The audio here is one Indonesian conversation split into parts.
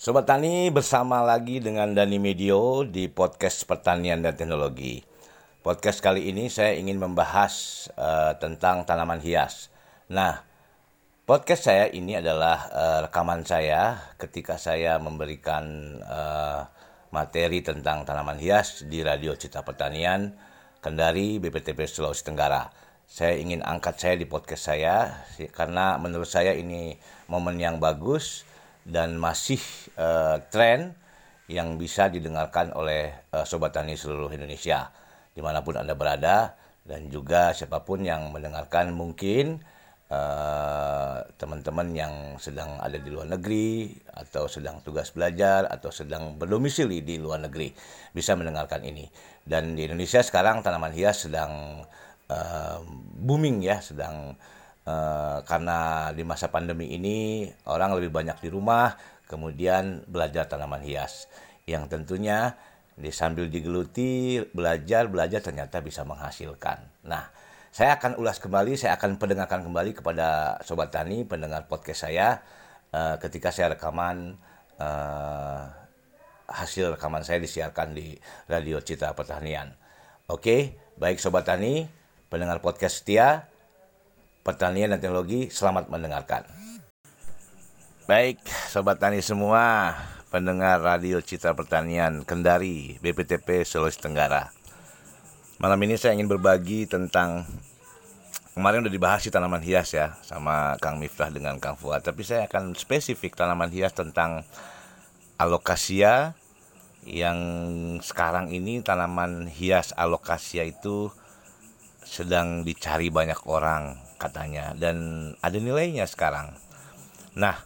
Sobat Tani bersama lagi dengan Dani Medio di podcast Pertanian dan Teknologi. Podcast kali ini saya ingin membahas uh, tentang tanaman hias. Nah, podcast saya ini adalah uh, rekaman saya ketika saya memberikan uh, materi tentang tanaman hias di Radio Cita Pertanian Kendari BPTP Sulawesi Tenggara. Saya ingin angkat saya di podcast saya karena menurut saya ini momen yang bagus dan masih uh, tren yang bisa didengarkan oleh uh, sobat tani seluruh Indonesia. Di mana pun anda berada dan juga siapa pun yang mendengarkan mungkin teman-teman uh, yang sedang ada di luar negeri atau sedang tugas belajar atau sedang berdomisili di luar negeri bisa mendengarkan ini. Dan di Indonesia sekarang tanaman hias sedang uh, booming ya sedang Eh, karena di masa pandemi ini orang lebih banyak di rumah, kemudian belajar tanaman hias yang tentunya di sambil digeluti belajar belajar ternyata bisa menghasilkan. Nah, saya akan ulas kembali, saya akan pendengarkan kembali kepada sobat tani pendengar podcast saya uh, ketika saya rekaman uh, hasil rekaman saya disiarkan di Radio Citra Pertanian. Oke, baik sobat tani, pendengar podcast setia, pertanian dan teknologi. Selamat mendengarkan. Baik, sobat tani semua, pendengar Radio Citra Pertanian Kendari, BPTP Sulawesi Tenggara. Malam ini saya ingin berbagi tentang kemarin udah dibahas sih tanaman hias ya sama Kang Miftah dengan Kang Fuad, tapi saya akan spesifik tanaman hias tentang alokasia yang sekarang ini tanaman hias alokasia itu sedang dicari banyak orang katanya dan ada nilainya sekarang. Nah,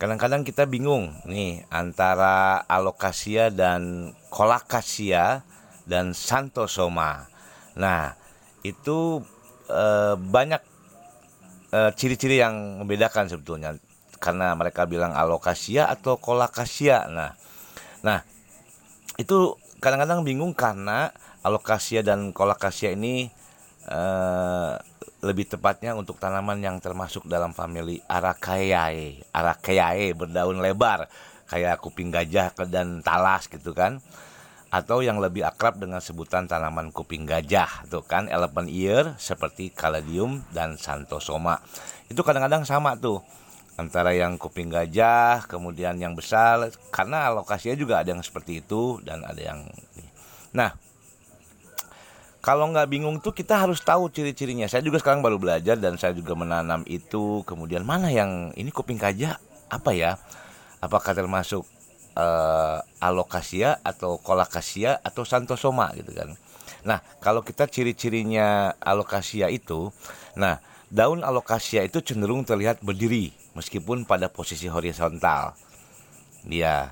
kadang-kadang kita bingung nih antara alokasia dan kolakasia dan santosoma. Nah, itu e, banyak eh, ciri-ciri yang membedakan sebetulnya karena mereka bilang alokasia atau kolakasia. Nah, nah itu kadang-kadang bingung karena alokasia dan kolakasia ini uh, lebih tepatnya untuk tanaman yang termasuk dalam famili Araceae. Araceae berdaun lebar kayak kuping gajah dan talas gitu kan. Atau yang lebih akrab dengan sebutan tanaman kuping gajah tuh kan elephant ear seperti caladium dan santosoma. Itu kadang-kadang sama tuh antara yang kuping gajah kemudian yang besar karena lokasinya juga ada yang seperti itu dan ada yang Nah, kalau nggak bingung tuh kita harus tahu ciri-cirinya. Saya juga sekarang baru belajar dan saya juga menanam itu. Kemudian mana yang ini kuping kaja apa ya? Apakah termasuk uh, alokasia atau kolakasia atau santosoma gitu kan? Nah kalau kita ciri-cirinya alokasia itu, nah daun alokasia itu cenderung terlihat berdiri meskipun pada posisi horizontal. Dia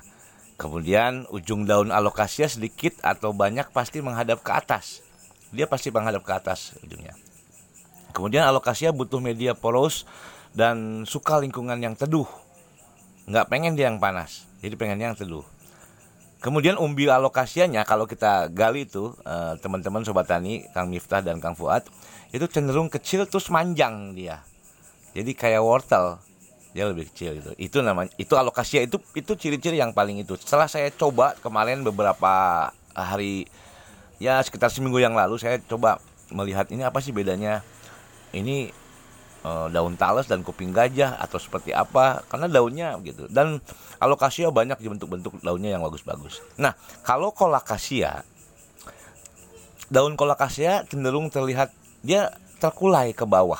kemudian ujung daun alokasia sedikit atau banyak pasti menghadap ke atas dia pasti menghadap ke atas ujungnya. Kemudian alokasinya butuh media poros dan suka lingkungan yang teduh. Nggak pengen dia yang panas, jadi pengen yang teduh. Kemudian umbi alokasianya kalau kita gali itu eh, teman-teman sobat tani Kang Miftah dan Kang Fuad itu cenderung kecil terus manjang dia. Jadi kayak wortel dia lebih kecil itu. Itu namanya itu alokasinya itu itu ciri-ciri yang paling itu. Setelah saya coba kemarin beberapa hari ya sekitar seminggu yang lalu saya coba melihat ini apa sih bedanya ini e, daun talas dan kuping gajah atau seperti apa karena daunnya gitu dan alokasinya banyak di bentuk-bentuk daunnya yang bagus-bagus. Nah kalau kolakasia daun kolakasia cenderung terlihat dia terkulai ke bawah.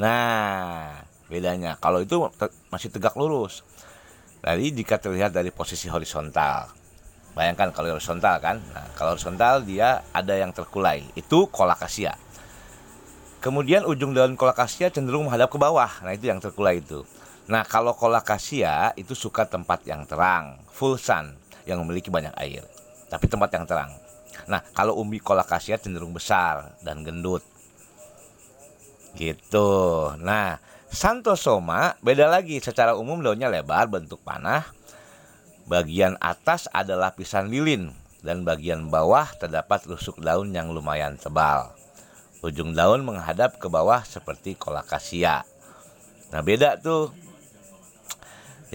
Nah bedanya kalau itu masih tegak lurus. Jadi jika terlihat dari posisi horizontal Bayangkan kalau horizontal kan. Nah, kalau horizontal dia ada yang terkulai. Itu kolakasia. Kemudian ujung daun kolakasia cenderung menghadap ke bawah. Nah, itu yang terkulai itu. Nah, kalau kolakasia itu suka tempat yang terang, full sun yang memiliki banyak air. Tapi tempat yang terang. Nah, kalau umbi kolakasia cenderung besar dan gendut. Gitu. Nah, Santosoma beda lagi. Secara umum daunnya lebar, bentuk panah. Bagian atas ada lapisan lilin dan bagian bawah terdapat rusuk daun yang lumayan tebal. Ujung daun menghadap ke bawah seperti kolakasia. Nah, beda tuh.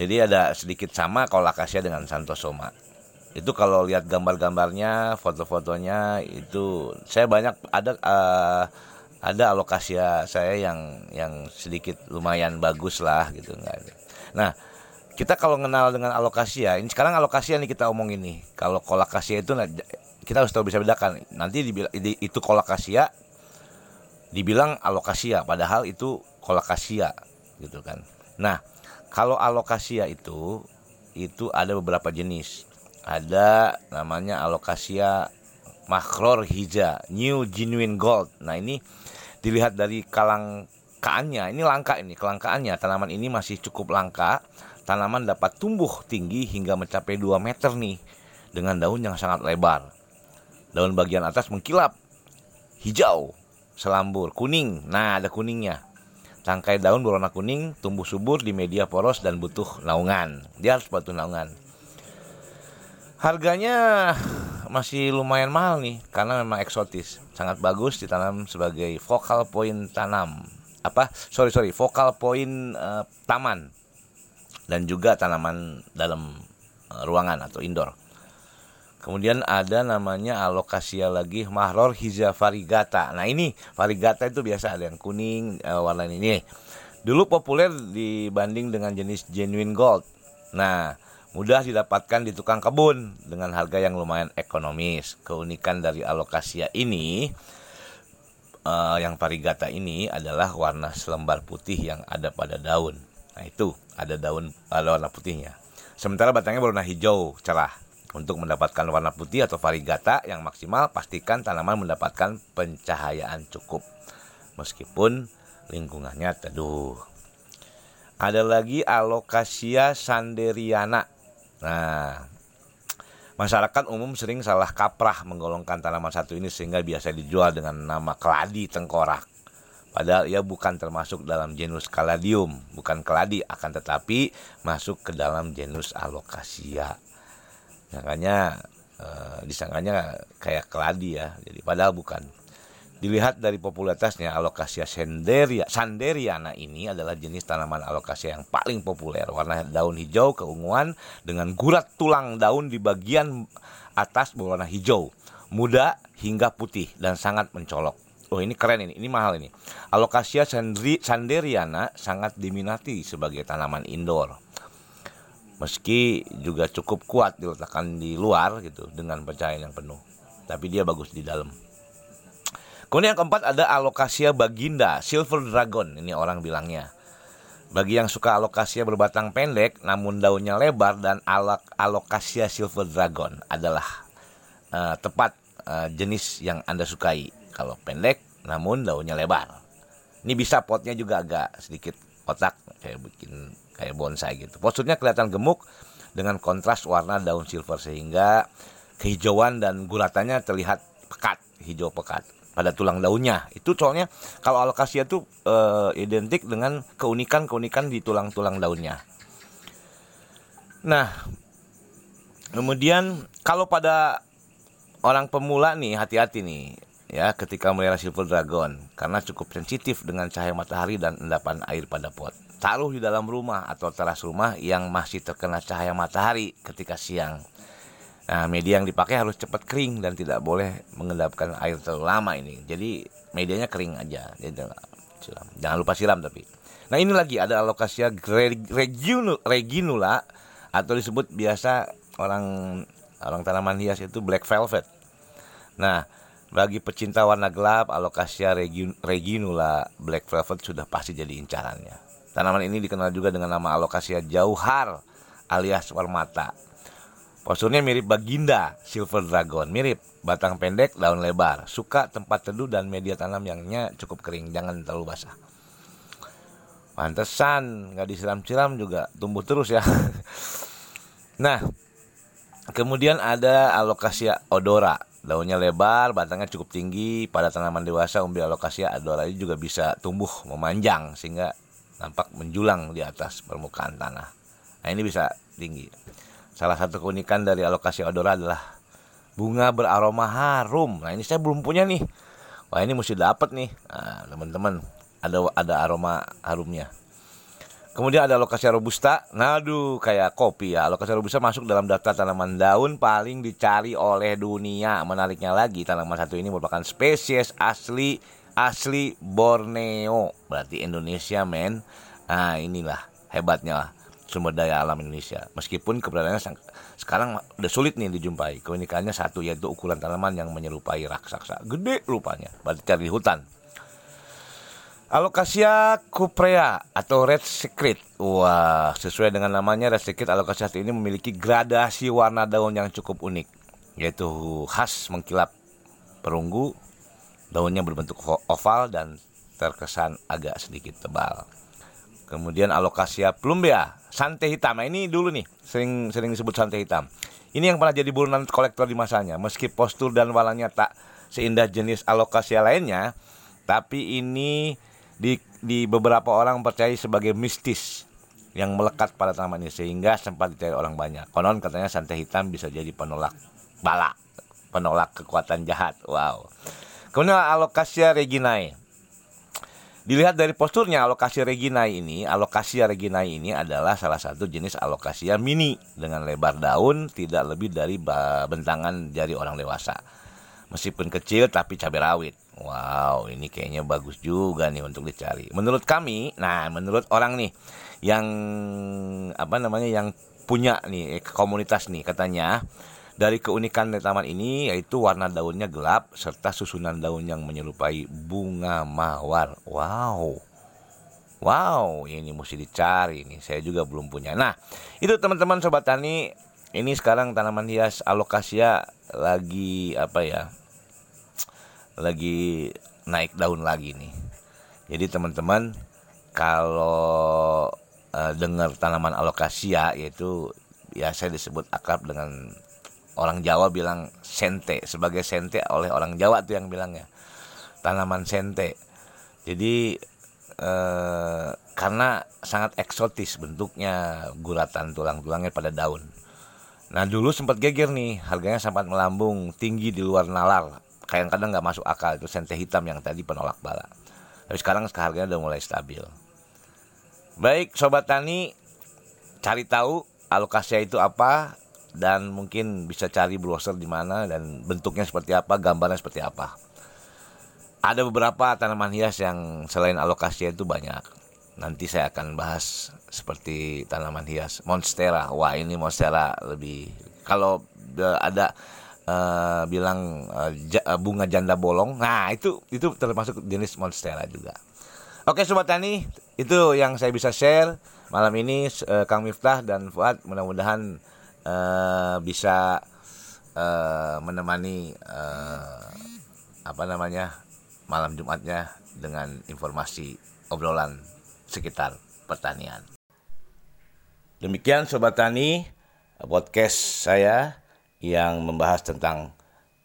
Jadi ada sedikit sama kolakasia dengan Santosoma itu kalau lihat gambar-gambarnya foto-fotonya itu saya banyak ada uh, ada alokasi saya yang yang sedikit lumayan bagus lah gitu enggak nah kita kalau kenal dengan alokasi ya ini sekarang alokasi nih kita omong ini kalau kolakasia itu kita harus tahu bisa bedakan. Nanti dibilang itu kolakasia dibilang alokasia padahal itu kolakasia gitu kan. Nah kalau alokasia itu itu ada beberapa jenis. Ada namanya alokasia makror hija new genuine gold. Nah ini dilihat dari kalangkaannya ini langka ini kelangkaannya. Tanaman ini masih cukup langka tanaman dapat tumbuh tinggi hingga mencapai 2 meter nih dengan daun yang sangat lebar daun bagian atas mengkilap hijau selambur kuning nah ada kuningnya tangkai daun berwarna kuning tumbuh subur di media poros dan butuh naungan dia harus butuh naungan Harganya masih lumayan mahal nih karena memang eksotis. Sangat bagus ditanam sebagai vokal point tanam. Apa? Sorry sorry, vokal point uh, taman dan juga tanaman dalam uh, ruangan atau indoor. Kemudian ada namanya alokasia lagi mahror hiza varigata. Nah ini varigata itu biasa ada yang kuning uh, warna ini. Dulu populer dibanding dengan jenis genuine gold. Nah mudah didapatkan di tukang kebun dengan harga yang lumayan ekonomis. Keunikan dari alokasia ini uh, yang parigata ini adalah warna selembar putih yang ada pada daun. Nah, itu ada daun warna putihnya. Sementara batangnya berwarna hijau cerah. Untuk mendapatkan warna putih atau varigata yang maksimal, pastikan tanaman mendapatkan pencahayaan cukup. Meskipun lingkungannya teduh. Ada lagi alokasia sanderiana Nah, masyarakat umum sering salah kaprah menggolongkan tanaman satu ini sehingga biasa dijual dengan nama keladi tengkorak. Padahal ia bukan termasuk dalam genus Caladium, bukan keladi, akan tetapi masuk ke dalam genus Alocasia. Makanya eh, disangkanya kayak keladi ya, jadi padahal bukan. Dilihat dari popularitasnya, alokasia sanderia, sanderiana ini adalah jenis tanaman alokasia yang paling populer. Warna daun hijau keunguan dengan gurat tulang daun di bagian atas berwarna hijau, muda hingga putih dan sangat mencolok. Oh ini keren ini, ini mahal ini. Alokasia sanderiana sangat diminati sebagai tanaman indoor. Meski juga cukup kuat diletakkan di luar gitu dengan pencahayaan yang penuh. Tapi dia bagus di dalam. Kemudian yang keempat ada alokasia baginda, silver dragon. Ini orang bilangnya. Bagi yang suka alokasia berbatang pendek namun daunnya lebar dan alok alokasia silver dragon adalah uh, tepat uh, jenis yang Anda sukai. Kalau pendek namun daunnya lebar. Ini bisa potnya juga agak sedikit otak kayak bikin kayak bonsai gitu. Posturnya kelihatan gemuk dengan kontras warna daun silver sehingga kehijauan dan gulatannya terlihat pekat, hijau pekat pada tulang daunnya. Itu soalnya kalau alokasia itu e, identik dengan keunikan-keunikan di tulang-tulang daunnya. Nah, kemudian kalau pada orang pemula nih hati-hati nih ya ketika melihara silver dragon karena cukup sensitif dengan cahaya matahari dan endapan air pada pot. Taruh di dalam rumah atau teras rumah yang masih terkena cahaya matahari ketika siang Nah, media yang dipakai harus cepat kering dan tidak boleh mengendapkan air terlalu lama ini. Jadi medianya kering aja. Jangan lupa siram tapi. Nah ini lagi ada alokasia reginula atau disebut biasa orang orang tanaman hias itu black velvet. Nah bagi pecinta warna gelap alokasia reginula black velvet sudah pasti jadi incarannya. Tanaman ini dikenal juga dengan nama alokasia jauhar alias warmata Posturnya mirip baginda silver dragon, mirip batang pendek, daun lebar, suka tempat teduh dan media tanam yangnya cukup kering, jangan terlalu basah. Pantesan nggak disiram-siram juga tumbuh terus ya. nah, kemudian ada alokasia odora Daunnya lebar, batangnya cukup tinggi. Pada tanaman dewasa umbel alokasia adora juga bisa tumbuh memanjang sehingga nampak menjulang di atas permukaan tanah. Nah ini bisa tinggi. Salah satu keunikan dari alokasia odora adalah bunga beraroma harum. Nah ini saya belum punya nih. Wah ini mesti dapat nih, nah, teman-teman. ada ada aroma harumnya. Kemudian ada alokasia robusta. Nah, kayak kopi ya. Alokasia robusta masuk dalam daftar tanaman daun paling dicari oleh dunia. Menariknya lagi, tanaman satu ini merupakan spesies asli asli Borneo. Berarti Indonesia, men. Nah, inilah hebatnya sumber daya alam Indonesia. Meskipun keberadaannya sekarang udah sulit nih dijumpai. Keunikannya satu yaitu ukuran tanaman yang menyerupai raksasa. Gede rupanya. Berarti cari hutan. Alokasia cuprea atau red secret. Wah, sesuai dengan namanya red secret, alokasia ini memiliki gradasi warna daun yang cukup unik, yaitu khas mengkilap perunggu, daunnya berbentuk oval dan terkesan agak sedikit tebal. Kemudian alokasia plumbea, sante hitam. Nah, ini dulu nih, sering sering disebut sante hitam. Ini yang pernah jadi buronan kolektor di masanya. Meski postur dan warnanya tak seindah jenis alokasia lainnya, tapi ini di, di beberapa orang percaya sebagai mistis yang melekat pada tanaman ini sehingga sempat dicari orang banyak. Konon katanya santai hitam bisa jadi penolak bala, penolak kekuatan jahat. Wow. Kemudian alokasia reginae. Dilihat dari posturnya alokasia reginae ini, alokasia reginae ini adalah salah satu jenis alokasia mini dengan lebar daun tidak lebih dari bentangan jari orang dewasa. Meskipun kecil tapi cabai rawit. Wow, ini kayaknya bagus juga nih untuk dicari. Menurut kami, nah menurut orang nih yang apa namanya yang punya nih eh, komunitas nih katanya dari keunikan dari taman ini yaitu warna daunnya gelap serta susunan daun yang menyerupai bunga mawar. Wow. Wow, ini mesti dicari nih. Saya juga belum punya. Nah, itu teman-teman sobat tani, ini sekarang tanaman hias alokasia lagi apa ya? Lagi naik daun lagi nih. Jadi teman-teman kalau uh, dengar tanaman alokasia yaitu biasa disebut akrab dengan orang Jawa bilang sente sebagai sente oleh orang Jawa tuh yang bilangnya tanaman sente. Jadi eh, karena sangat eksotis bentuknya guratan tulang-tulangnya pada daun. Nah dulu sempat geger nih harganya sempat melambung tinggi di luar nalar kadang-kadang nggak masuk akal itu sente hitam yang tadi penolak bala. Tapi sekarang harganya udah mulai stabil. Baik sobat tani, cari tahu alokasi itu apa dan mungkin bisa cari browser di mana dan bentuknya seperti apa, gambarnya seperti apa. Ada beberapa tanaman hias yang selain alokasi itu banyak. Nanti saya akan bahas seperti tanaman hias monstera. Wah ini monstera lebih kalau ada uh, bilang uh, bunga janda bolong. Nah, itu itu termasuk jenis monstera juga. Oke sobat tani, itu yang saya bisa share malam ini uh, Kang Miftah dan Fuad mudah-mudahan uh, bisa uh, menemani uh, apa namanya malam Jumatnya dengan informasi obrolan sekitar pertanian. Demikian sobat tani podcast saya yang membahas tentang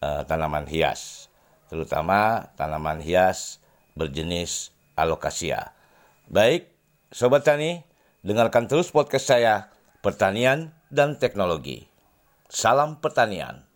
uh, tanaman hias, terutama tanaman hias berjenis alokasia. Baik, sobat tani, dengarkan terus podcast saya Pertanian dan Teknologi. Salam pertanian.